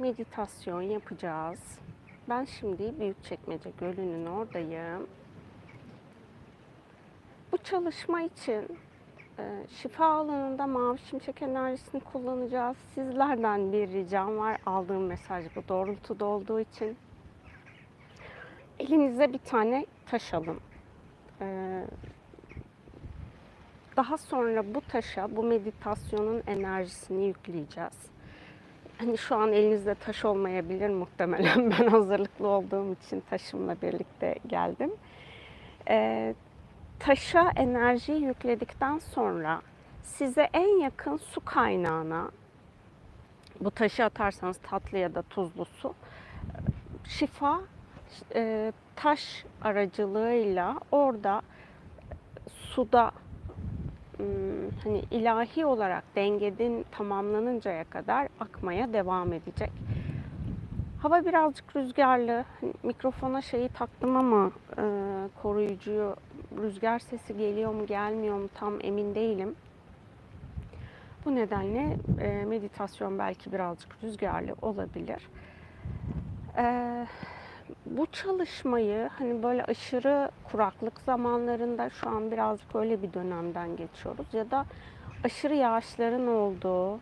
meditasyon yapacağız. Ben şimdi Büyükçekmece Gölü'nün oradayım. Bu çalışma için e, şifa alanında mavi şimşek enerjisini kullanacağız. Sizlerden bir ricam var. Aldığım mesaj bu doğrultuda olduğu için. Elinize bir tane taş alın. Ee, daha sonra bu taşa bu meditasyonun enerjisini yükleyeceğiz. Hani şu an elinizde taş olmayabilir muhtemelen. Ben hazırlıklı olduğum için taşımla birlikte geldim. Ee, taşa enerjiyi yükledikten sonra size en yakın su kaynağına bu taşı atarsanız tatlı ya da tuzlu su şifa e, taş aracılığıyla orada suda hani ilahi olarak dengedin tamamlanıncaya kadar akmaya devam edecek. Hava birazcık rüzgarlı. Hani mikrofona şeyi taktım ama e, koruyucuyu rüzgar sesi geliyor mu gelmiyor mu tam emin değilim. Bu nedenle e, meditasyon belki birazcık rüzgarlı olabilir. E, bu çalışmayı hani böyle aşırı kuraklık zamanlarında şu an birazcık öyle bir dönemden geçiyoruz ya da aşırı yağışların olduğu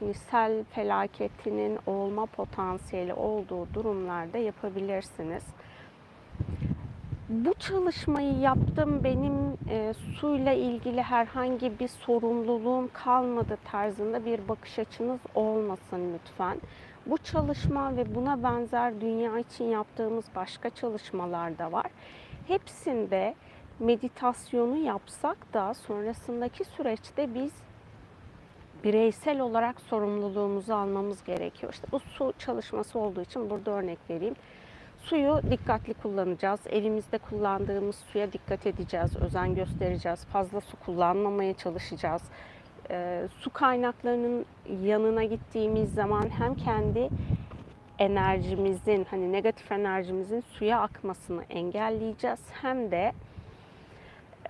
hani sel felaketinin olma potansiyeli olduğu durumlarda yapabilirsiniz. Bu çalışmayı yaptım benim e, suyla ilgili herhangi bir sorumluluğum kalmadı tarzında bir bakış açınız olmasın lütfen. Bu çalışma ve buna benzer dünya için yaptığımız başka çalışmalar da var. Hepsinde meditasyonu yapsak da sonrasındaki süreçte biz bireysel olarak sorumluluğumuzu almamız gerekiyor. İşte bu su çalışması olduğu için burada örnek vereyim. Suyu dikkatli kullanacağız. Elimizde kullandığımız suya dikkat edeceğiz, özen göstereceğiz. Fazla su kullanmamaya çalışacağız. E, su kaynaklarının yanına gittiğimiz zaman hem kendi enerjimizin hani negatif enerjimizin suya akmasını engelleyeceğiz hem de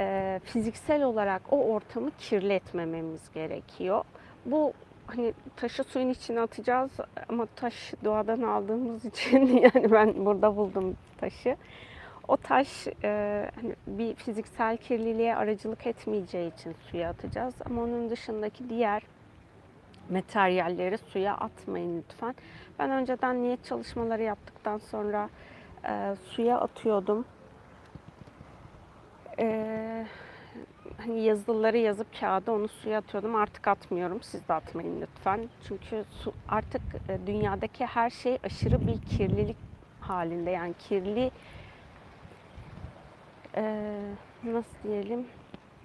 e, fiziksel olarak o ortamı kirletmememiz gerekiyor. Bu hani taşı suyun içine atacağız ama taş doğadan aldığımız için yani ben burada buldum taşı. O taş e, hani bir fiziksel kirliliğe aracılık etmeyeceği için suya atacağız. Ama onun dışındaki diğer materyalleri suya atmayın lütfen. Ben önceden niyet çalışmaları yaptıktan sonra e, suya atıyordum. E, hani yazıları yazıp kağıda onu suya atıyordum. Artık atmıyorum. Siz de atmayın lütfen. Çünkü su artık e, dünyadaki her şey aşırı bir kirlilik halinde. Yani kirli e, nasıl diyelim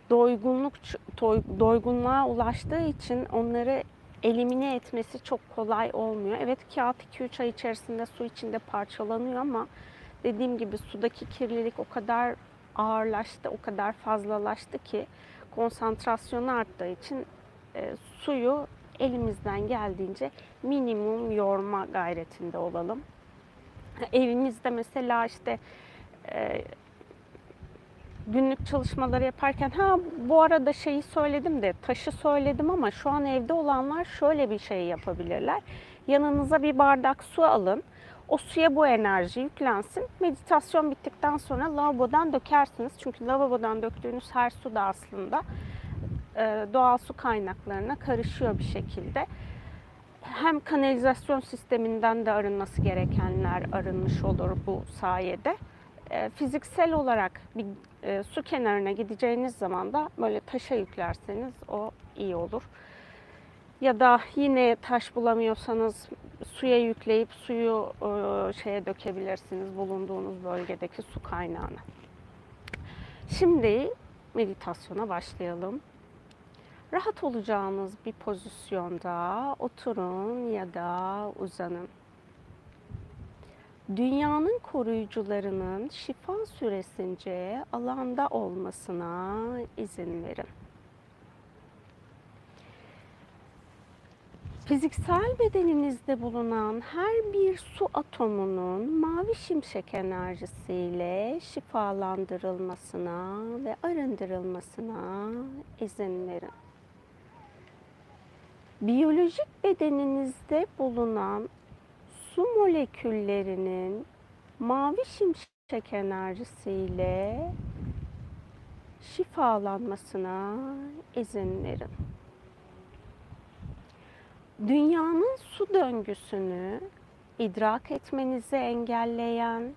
doygunluk doygunluğa ulaştığı için onları elimine etmesi çok kolay olmuyor. Evet kağıt 2-3 ay içerisinde su içinde parçalanıyor ama dediğim gibi sudaki kirlilik o kadar ağırlaştı, o kadar fazlalaştı ki konsantrasyonu arttığı için e, suyu elimizden geldiğince minimum yorma gayretinde olalım. Evimizde mesela işte e, günlük çalışmaları yaparken ha bu arada şeyi söyledim de taşı söyledim ama şu an evde olanlar şöyle bir şey yapabilirler. Yanınıza bir bardak su alın. O suya bu enerji yüklensin. Meditasyon bittikten sonra lavabodan dökersiniz. Çünkü lavabodan döktüğünüz her su da aslında e, doğal su kaynaklarına karışıyor bir şekilde. Hem kanalizasyon sisteminden de arınması gerekenler arınmış olur bu sayede. E, fiziksel olarak bir e, su kenarına gideceğiniz zaman da böyle taşa yüklerseniz o iyi olur. Ya da yine taş bulamıyorsanız suya yükleyip suyu e, şeye dökebilirsiniz bulunduğunuz bölgedeki su kaynağına. Şimdi meditasyona başlayalım. Rahat olacağınız bir pozisyonda oturun ya da uzanın. Dünyanın koruyucularının şifa süresince alanda olmasına izin verin. Fiziksel bedeninizde bulunan her bir su atomunun mavi şimşek enerjisiyle şifalandırılmasına ve arındırılmasına izin verin. Biyolojik bedeninizde bulunan su moleküllerinin mavi şimşek enerjisiyle şifalanmasına izin verin. Dünyanın su döngüsünü idrak etmenizi engelleyen,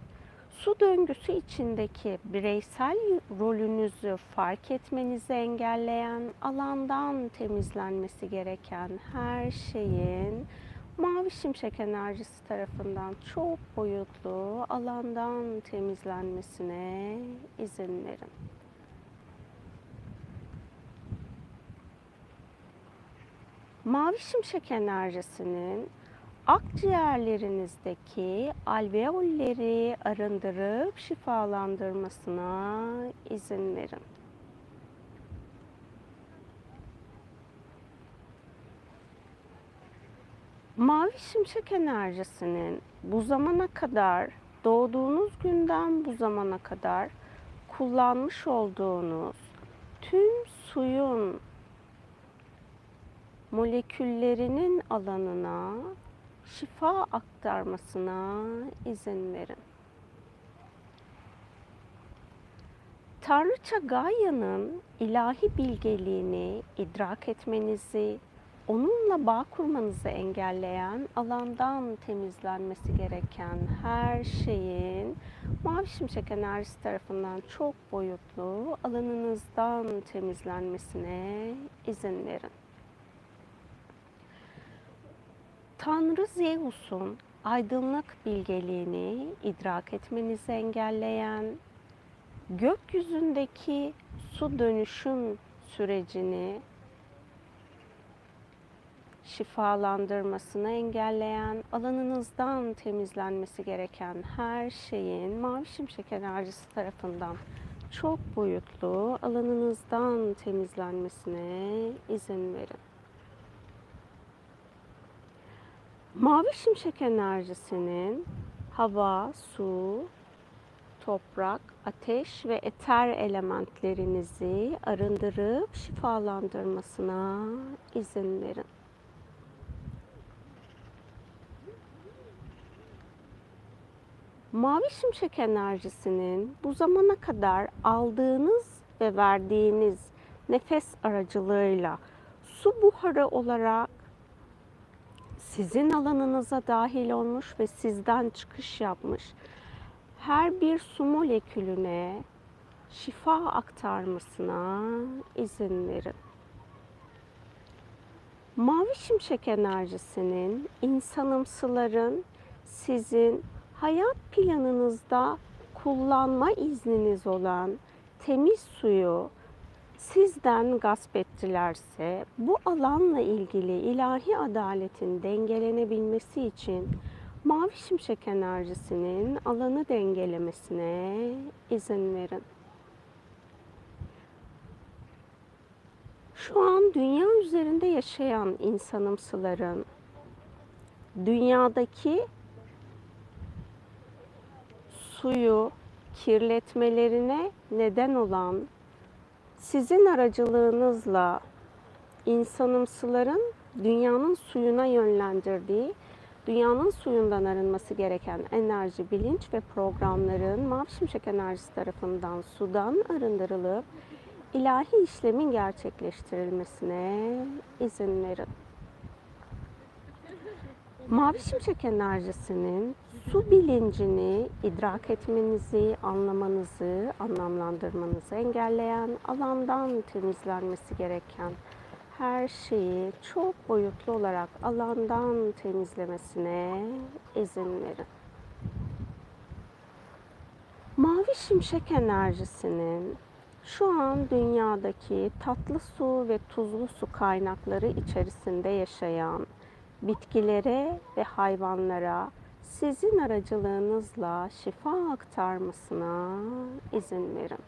su döngüsü içindeki bireysel rolünüzü fark etmenizi engelleyen, alandan temizlenmesi gereken her şeyin mavi şimşek enerjisi tarafından çok boyutlu alandan temizlenmesine izin verin. Mavi şimşek enerjisinin akciğerlerinizdeki alveolleri arındırıp şifalandırmasına izin verin. Mavi şimşek enerjisinin bu zamana kadar doğduğunuz günden bu zamana kadar kullanmış olduğunuz tüm suyun moleküllerinin alanına şifa aktarmasına izin verin. Tanrıça Gaia'nın ilahi bilgeliğini idrak etmenizi, onunla bağ kurmanızı engelleyen alandan temizlenmesi gereken her şeyin mavi şimşek enerjisi tarafından çok boyutlu alanınızdan temizlenmesine izin verin. Tanrı Zeus'un aydınlık bilgeliğini idrak etmenizi engelleyen, gökyüzündeki su dönüşüm sürecini şifalandırmasını engelleyen, alanınızdan temizlenmesi gereken her şeyin mavi şimşek enerjisi tarafından çok boyutlu alanınızdan temizlenmesine izin verin. Mavi şimşek enerjisinin hava, su, toprak, ateş ve eter elementlerinizi arındırıp şifalandırmasına izin verin. Mavi şimşek enerjisinin bu zamana kadar aldığınız ve verdiğiniz nefes aracılığıyla su buharı olarak sizin alanınıza dahil olmuş ve sizden çıkış yapmış her bir su molekülüne şifa aktarmasına izin verin. Mavi şimşek enerjisinin insanımsıların sizin hayat planınızda kullanma izniniz olan temiz suyu sizden gasp ettilerse bu alanla ilgili ilahi adaletin dengelenebilmesi için mavi şimşek enerjisinin alanı dengelemesine izin verin. Şu an dünya üzerinde yaşayan insanımsıların dünyadaki suyu kirletmelerine neden olan sizin aracılığınızla insanımsıların dünyanın suyuna yönlendirdiği, dünyanın suyundan arınması gereken enerji, bilinç ve programların mavi şimşek enerjisi tarafından sudan arındırılıp ilahi işlemin gerçekleştirilmesine izin verin. Mavi şimşek enerjisinin su bilincini idrak etmenizi, anlamanızı, anlamlandırmanızı engelleyen, alandan temizlenmesi gereken her şeyi çok boyutlu olarak alandan temizlemesine izin verin. Mavi şimşek enerjisinin şu an dünyadaki tatlı su ve tuzlu su kaynakları içerisinde yaşayan bitkilere ve hayvanlara sizin aracılığınızla şifa aktarmasına izin verin.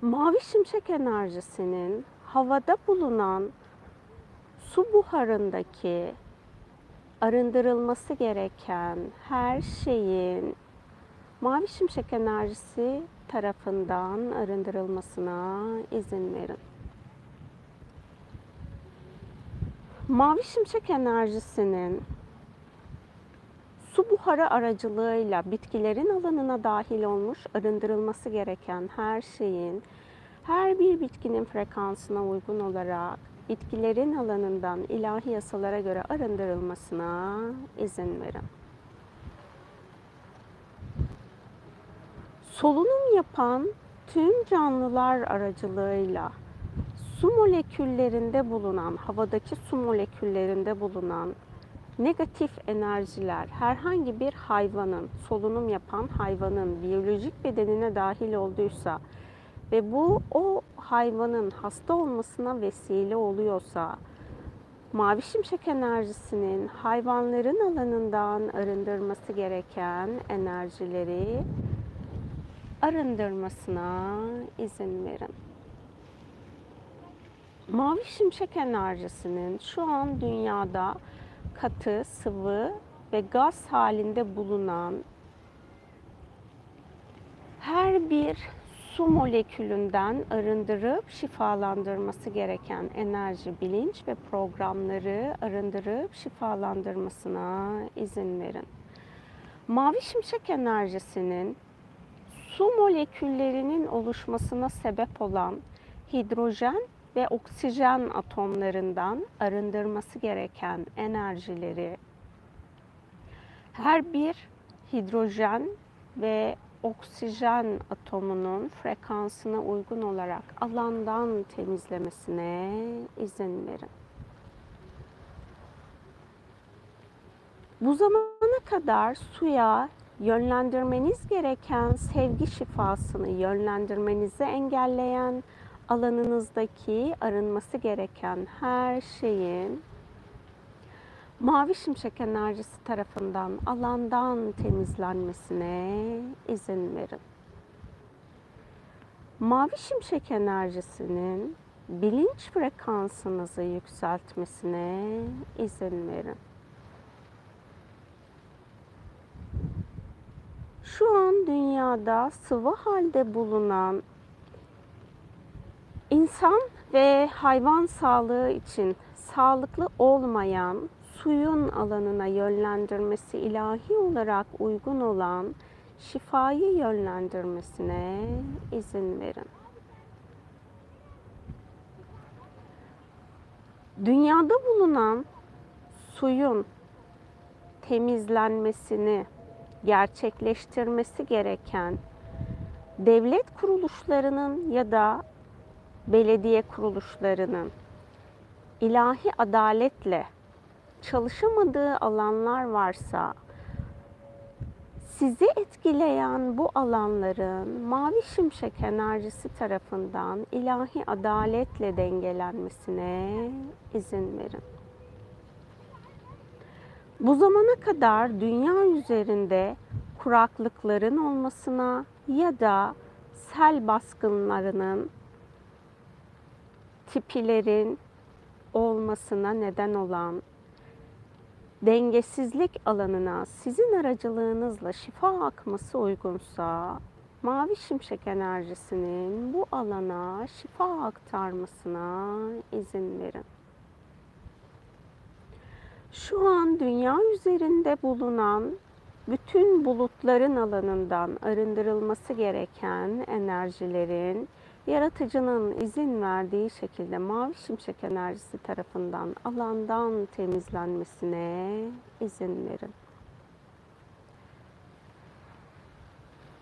Mavi şimşek enerjisinin havada bulunan su buharındaki arındırılması gereken her şeyin mavi şimşek enerjisi tarafından arındırılmasına izin verin. Mavi şimşek enerjisinin buharı aracılığıyla bitkilerin alanına dahil olmuş arındırılması gereken her şeyin her bir bitkinin frekansına uygun olarak bitkilerin alanından ilahi yasalara göre arındırılmasına izin verin. Solunum yapan tüm canlılar aracılığıyla su moleküllerinde bulunan, havadaki su moleküllerinde bulunan negatif enerjiler herhangi bir hayvanın, solunum yapan hayvanın biyolojik bedenine dahil olduysa ve bu o hayvanın hasta olmasına vesile oluyorsa mavi şimşek enerjisinin hayvanların alanından arındırması gereken enerjileri arındırmasına izin verin. Mavi şimşek enerjisinin şu an dünyada katı, sıvı ve gaz halinde bulunan her bir su molekülünden arındırıp şifalandırması gereken enerji, bilinç ve programları arındırıp şifalandırmasına izin verin. Mavi şimşek enerjisinin su moleküllerinin oluşmasına sebep olan hidrojen ve oksijen atomlarından arındırması gereken enerjileri her bir hidrojen ve oksijen atomunun frekansına uygun olarak alandan temizlemesine izin verin. Bu zamana kadar suya yönlendirmeniz gereken sevgi şifasını yönlendirmenizi engelleyen alanınızdaki arınması gereken her şeyin mavi şimşek enerjisi tarafından alandan temizlenmesine izin verin. Mavi şimşek enerjisinin bilinç frekansınızı yükseltmesine izin verin. Şu an dünyada sıvı halde bulunan insan ve hayvan sağlığı için sağlıklı olmayan suyun alanına yönlendirmesi ilahi olarak uygun olan şifayı yönlendirmesine izin verin. Dünyada bulunan suyun temizlenmesini gerçekleştirmesi gereken devlet kuruluşlarının ya da belediye kuruluşlarının ilahi adaletle çalışamadığı alanlar varsa sizi etkileyen bu alanların mavi şimşek enerjisi tarafından ilahi adaletle dengelenmesine izin verin. Bu zamana kadar dünya üzerinde kuraklıkların olmasına ya da sel baskınlarının tipilerin olmasına neden olan dengesizlik alanına sizin aracılığınızla şifa akması uygunsa mavi şimşek enerjisinin bu alana şifa aktarmasına izin verin. Şu an dünya üzerinde bulunan bütün bulutların alanından arındırılması gereken enerjilerin yaratıcının izin verdiği şekilde mavi şimşek enerjisi tarafından alandan temizlenmesine izin verin.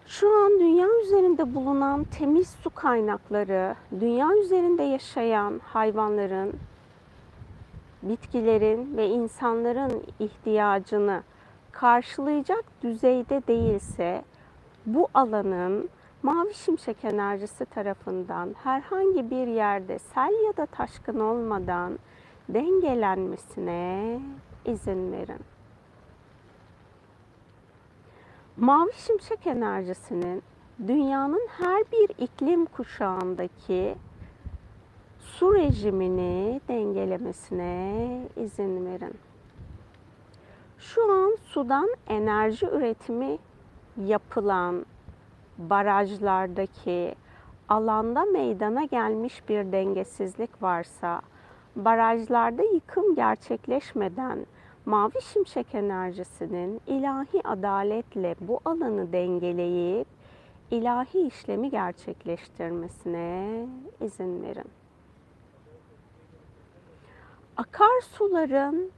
Şu an dünya üzerinde bulunan temiz su kaynakları, dünya üzerinde yaşayan hayvanların, bitkilerin ve insanların ihtiyacını karşılayacak düzeyde değilse bu alanın mavi şimşek enerjisi tarafından herhangi bir yerde sel ya da taşkın olmadan dengelenmesine izin verin. Mavi şimşek enerjisinin dünyanın her bir iklim kuşağındaki su rejimini dengelemesine izin verin. Şu an sudan enerji üretimi yapılan barajlardaki alanda meydana gelmiş bir dengesizlik varsa, barajlarda yıkım gerçekleşmeden Mavi şimşek enerjisinin ilahi adaletle bu alanı dengeleyip ilahi işlemi gerçekleştirmesine izin verin. Akarsuların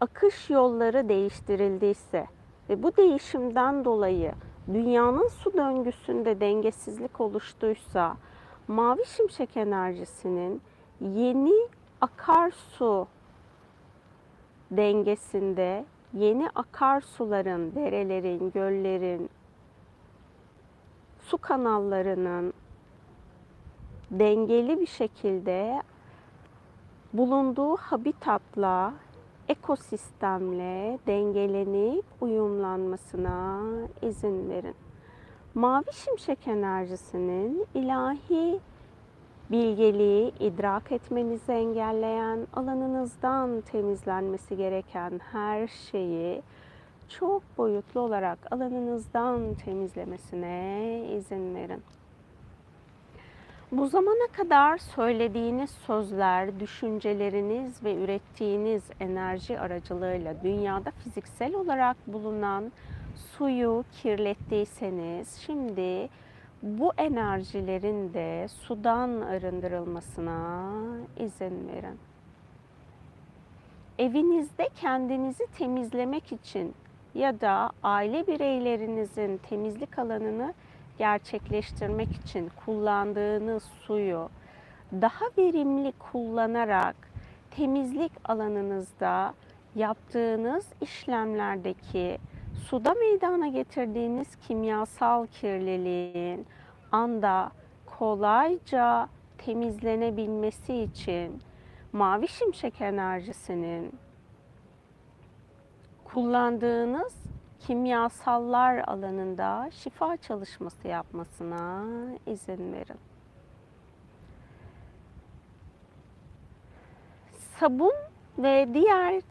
akış yolları değiştirildiyse ve bu değişimden dolayı dünyanın su döngüsünde dengesizlik oluştuysa mavi şimşek enerjisinin yeni akarsu dengesinde yeni akarsuların, derelerin, göllerin, su kanallarının dengeli bir şekilde bulunduğu habitatla, ekosistemle dengelenip uyumlanmasına izin verin. Mavi şimşek enerjisinin ilahi bilgeliği idrak etmenizi engelleyen, alanınızdan temizlenmesi gereken her şeyi çok boyutlu olarak alanınızdan temizlemesine izin verin. Bu zamana kadar söylediğiniz sözler, düşünceleriniz ve ürettiğiniz enerji aracılığıyla dünyada fiziksel olarak bulunan suyu kirlettiyseniz şimdi bu enerjilerin de sudan arındırılmasına izin verin. Evinizde kendinizi temizlemek için ya da aile bireylerinizin temizlik alanını gerçekleştirmek için kullandığınız suyu daha verimli kullanarak temizlik alanınızda yaptığınız işlemlerdeki suda meydana getirdiğiniz kimyasal kirliliğin anda kolayca temizlenebilmesi için mavi şimşek enerjisinin kullandığınız kimyasallar alanında şifa çalışması yapmasına izin verin. Sabun ve diğer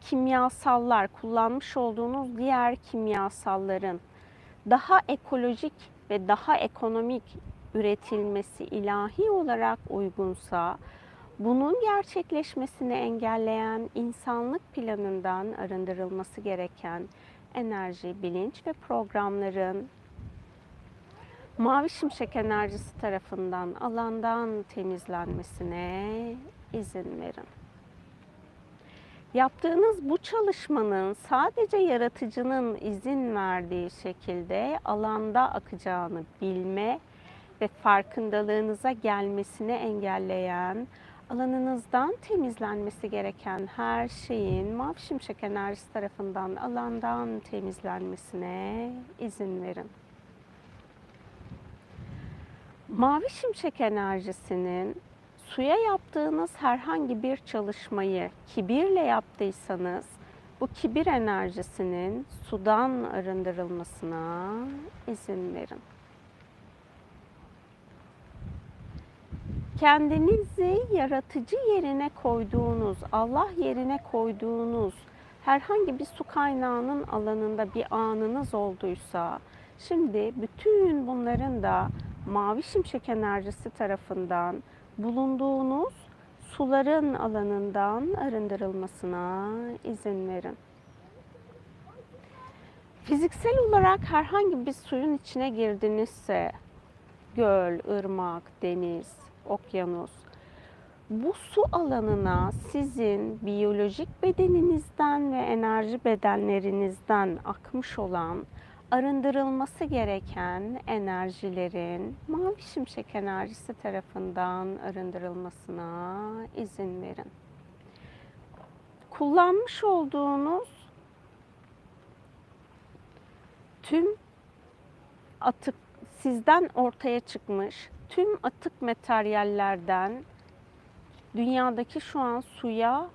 kimyasallar, kullanmış olduğunuz diğer kimyasalların daha ekolojik ve daha ekonomik üretilmesi ilahi olarak uygunsa, bunun gerçekleşmesini engelleyen insanlık planından arındırılması gereken enerji, bilinç ve programların mavi şimşek enerjisi tarafından alandan temizlenmesine izin verin. Yaptığınız bu çalışmanın sadece yaratıcının izin verdiği şekilde alanda akacağını bilme ve farkındalığınıza gelmesini engelleyen, alanınızdan temizlenmesi gereken her şeyin mavi şimşek enerjisi tarafından alandan temizlenmesine izin verin. Mavi şimşek enerjisinin suya yaptığınız herhangi bir çalışmayı kibirle yaptıysanız bu kibir enerjisinin sudan arındırılmasına izin verin. Kendinizi yaratıcı yerine koyduğunuz, Allah yerine koyduğunuz herhangi bir su kaynağının alanında bir anınız olduysa şimdi bütün bunların da mavi şimşek enerjisi tarafından bulunduğunuz suların alanından arındırılmasına izin verin. Fiziksel olarak herhangi bir suyun içine girdinizse göl, ırmak, deniz, okyanus bu su alanına sizin biyolojik bedeninizden ve enerji bedenlerinizden akmış olan arındırılması gereken enerjilerin mavi şimşek enerjisi tarafından arındırılmasına izin verin. Kullanmış olduğunuz tüm atık sizden ortaya çıkmış tüm atık materyallerden dünyadaki şu an suya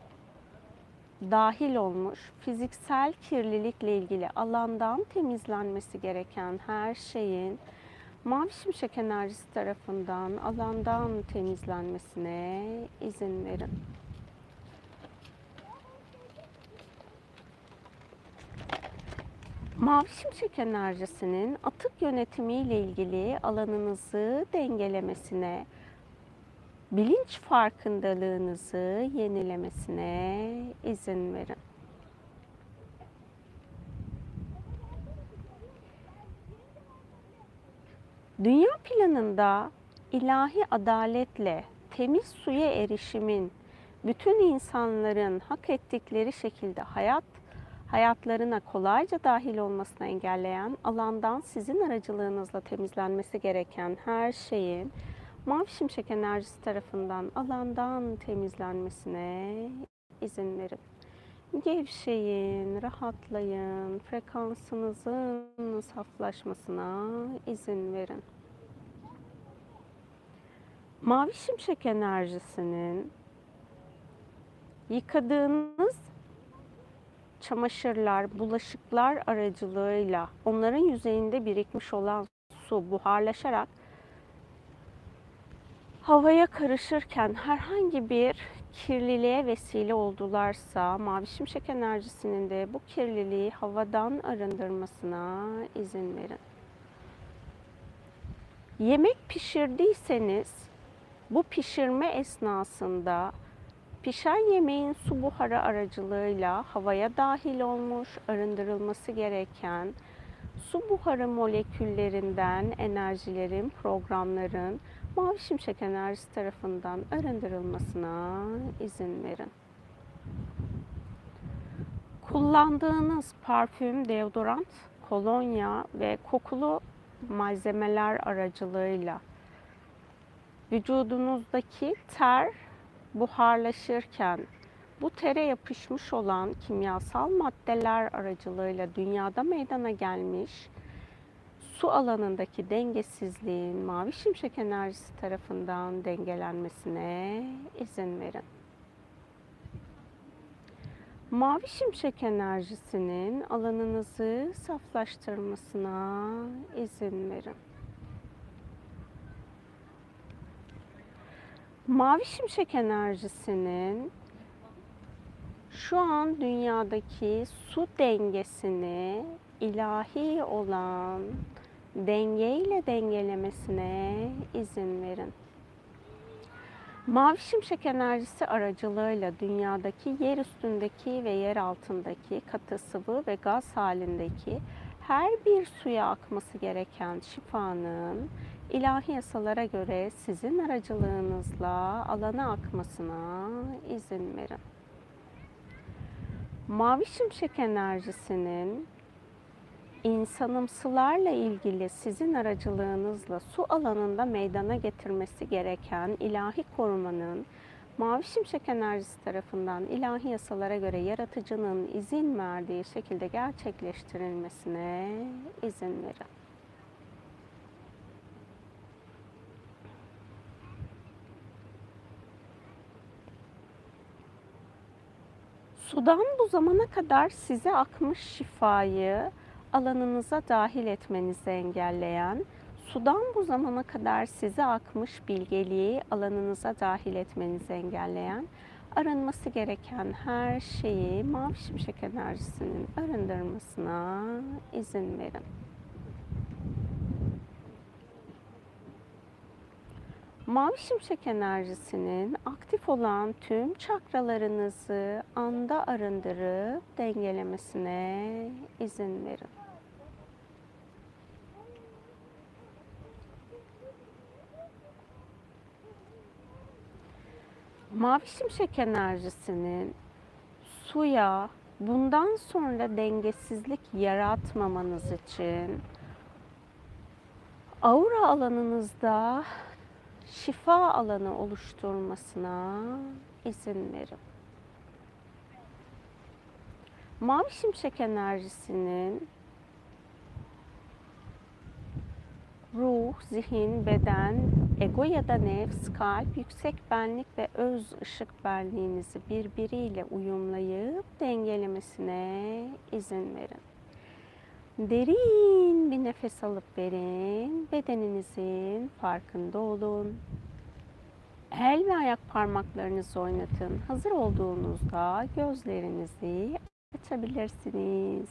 dahil olmuş fiziksel kirlilikle ilgili alandan temizlenmesi gereken her şeyin mavi şimşek enerjisi tarafından alandan temizlenmesine izin verin. Mavi şimşek enerjisinin atık yönetimi ile ilgili alanınızı dengelemesine, bilinç farkındalığınızı yenilemesine izin verin. Dünya planında ilahi adaletle temiz suya erişimin bütün insanların hak ettikleri şekilde hayat hayatlarına kolayca dahil olmasına engelleyen alandan sizin aracılığınızla temizlenmesi gereken her şeyin mavi şimşek enerjisi tarafından alandan temizlenmesine izin verin. Gevşeyin, rahatlayın, frekansınızın saflaşmasına izin verin. Mavi şimşek enerjisinin yıkadığınız çamaşırlar, bulaşıklar aracılığıyla onların yüzeyinde birikmiş olan su buharlaşarak havaya karışırken herhangi bir kirliliğe vesile oldularsa mavi şimşek enerjisinin de bu kirliliği havadan arındırmasına izin verin. Yemek pişirdiyseniz bu pişirme esnasında pişen yemeğin su buharı aracılığıyla havaya dahil olmuş, arındırılması gereken su buharı moleküllerinden enerjilerin, programların mavi şimşek enerjisi tarafından arındırılmasına izin verin. Kullandığınız parfüm, deodorant, kolonya ve kokulu malzemeler aracılığıyla vücudunuzdaki ter buharlaşırken bu tere yapışmış olan kimyasal maddeler aracılığıyla dünyada meydana gelmiş su alanındaki dengesizliğin mavi şimşek enerjisi tarafından dengelenmesine izin verin. Mavi şimşek enerjisinin alanınızı saflaştırmasına izin verin. Mavi şimşek enerjisinin şu an dünyadaki su dengesini ilahi olan dengeyle dengelemesine izin verin. Mavi şimşek enerjisi aracılığıyla dünyadaki yer üstündeki ve yer altındaki katı sıvı ve gaz halindeki her bir suya akması gereken şifanın ilahi yasalara göre sizin aracılığınızla alana akmasına izin verin. Mavi şimşek enerjisinin insanımsılarla ilgili sizin aracılığınızla su alanında meydana getirmesi gereken ilahi korumanın mavi şimşek enerjisi tarafından ilahi yasalara göre yaratıcının izin verdiği şekilde gerçekleştirilmesine izin verin. Sudan bu zamana kadar size akmış şifayı alanınıza dahil etmenizi engelleyen, sudan bu zamana kadar size akmış bilgeliği alanınıza dahil etmenizi engelleyen, arınması gereken her şeyi mavi şimşek enerjisinin arındırmasına izin verin. Mavi şimşek enerjisinin aktif olan tüm çakralarınızı anda arındırıp dengelemesine izin verin. Mavi şimşek enerjisinin suya bundan sonra dengesizlik yaratmamanız için aura alanınızda şifa alanı oluşturmasına izin verin. Mavi şimşek enerjisinin ruh, zihin, beden, ego ya da nefs, kalp, yüksek benlik ve öz ışık benliğinizi birbiriyle uyumlayıp dengelemesine izin verin. Derin bir nefes alıp verin. Bedeninizin farkında olun. El ve ayak parmaklarınızı oynatın. Hazır olduğunuzda gözlerinizi açabilirsiniz.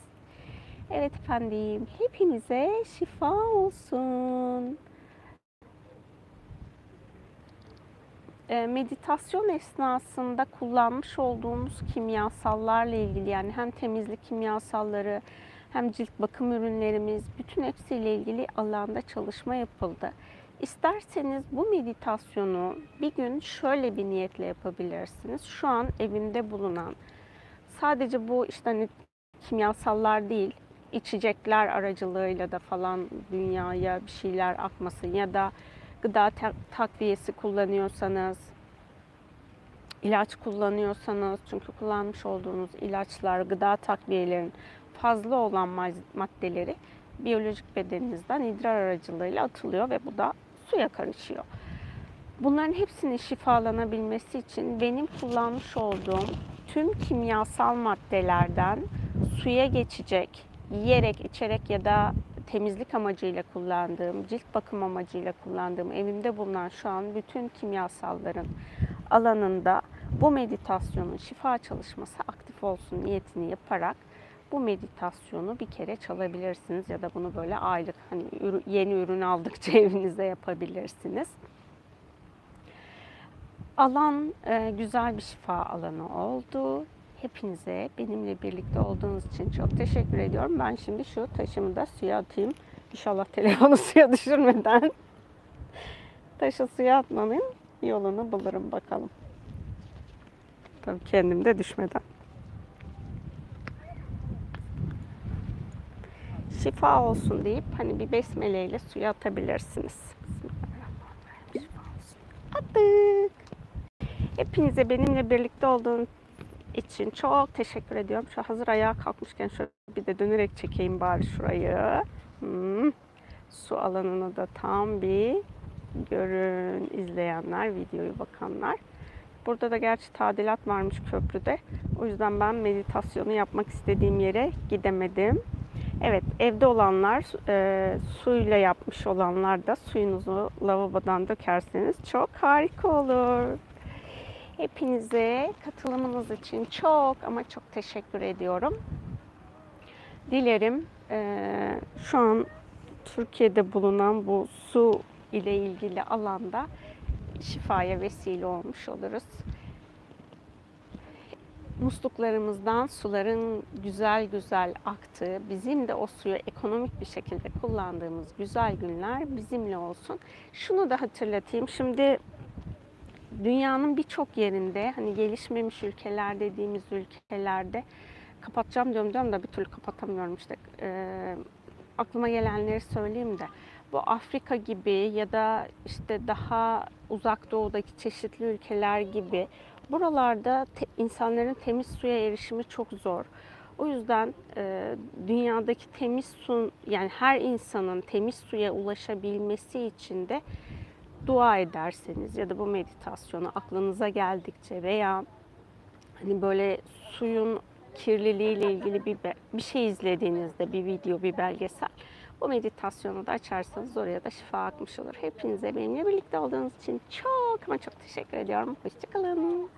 Evet efendim, hepinize şifa olsun. e, meditasyon esnasında kullanmış olduğumuz kimyasallarla ilgili yani hem temizlik kimyasalları hem cilt bakım ürünlerimiz bütün hepsiyle ilgili alanda çalışma yapıldı. İsterseniz bu meditasyonu bir gün şöyle bir niyetle yapabilirsiniz. Şu an evimde bulunan sadece bu işte hani kimyasallar değil, içecekler aracılığıyla da falan dünyaya bir şeyler akmasın ya da gıda ta- takviyesi kullanıyorsanız, ilaç kullanıyorsanız çünkü kullanmış olduğunuz ilaçlar, gıda takviyelerin fazla olan maddeleri biyolojik bedeninizden idrar aracılığıyla atılıyor ve bu da suya karışıyor. Bunların hepsinin şifalanabilmesi için benim kullanmış olduğum tüm kimyasal maddelerden suya geçecek, yiyerek, içerek ya da temizlik amacıyla kullandığım, cilt bakım amacıyla kullandığım, evimde bulunan şu an bütün kimyasalların alanında bu meditasyonun şifa çalışması aktif olsun niyetini yaparak bu meditasyonu bir kere çalabilirsiniz ya da bunu böyle aylık hani yeni ürün aldıkça evinize yapabilirsiniz. Alan e, güzel bir şifa alanı oldu. Hepinize benimle birlikte olduğunuz için çok teşekkür ediyorum. Ben şimdi şu taşımı da suya atayım. İnşallah telefonu suya düşürmeden taşı suya atmanın yolunu bulurum bakalım. Tabii kendim de düşmeden. Şifa olsun deyip hani bir besmeleyle suya atabilirsiniz. Attık. Hepinize benimle birlikte olduğunuz için çok teşekkür ediyorum. Şu hazır ayağa kalkmışken şöyle bir de dönerek çekeyim bari şurayı. Hmm. Su alanını da tam bir görün izleyenler, videoyu bakanlar. Burada da gerçi tadilat varmış köprüde. O yüzden ben meditasyonu yapmak istediğim yere gidemedim. Evet, evde olanlar, e, suyla yapmış olanlar da suyunuzu lavabodan dökerseniz çok harika olur. Hepinize katılımınız için çok ama çok teşekkür ediyorum. Dilerim e, şu an Türkiye'de bulunan bu su ile ilgili alanda şifaya vesile olmuş oluruz. Musluklarımızdan suların güzel güzel aktığı, bizim de o suyu ekonomik bir şekilde kullandığımız güzel günler bizimle olsun. Şunu da hatırlatayım. Şimdi dünyanın birçok yerinde hani gelişmemiş ülkeler dediğimiz ülkelerde kapatacağım diyorum diyorum da bir türlü kapatamıyorum işte. Ee, aklıma gelenleri söyleyeyim de bu Afrika gibi ya da işte daha uzak doğudaki çeşitli ülkeler gibi buralarda te- insanların temiz suya erişimi çok zor. O yüzden e, dünyadaki temiz su yani her insanın temiz suya ulaşabilmesi için de dua ederseniz ya da bu meditasyonu aklınıza geldikçe veya hani böyle suyun kirliliğiyle ilgili bir bir şey izlediğinizde bir video, bir belgesel bu meditasyonu da açarsanız oraya da şifa akmış olur. Hepinize benimle birlikte olduğunuz için çok ama çok teşekkür ediyorum. Hoşçakalın.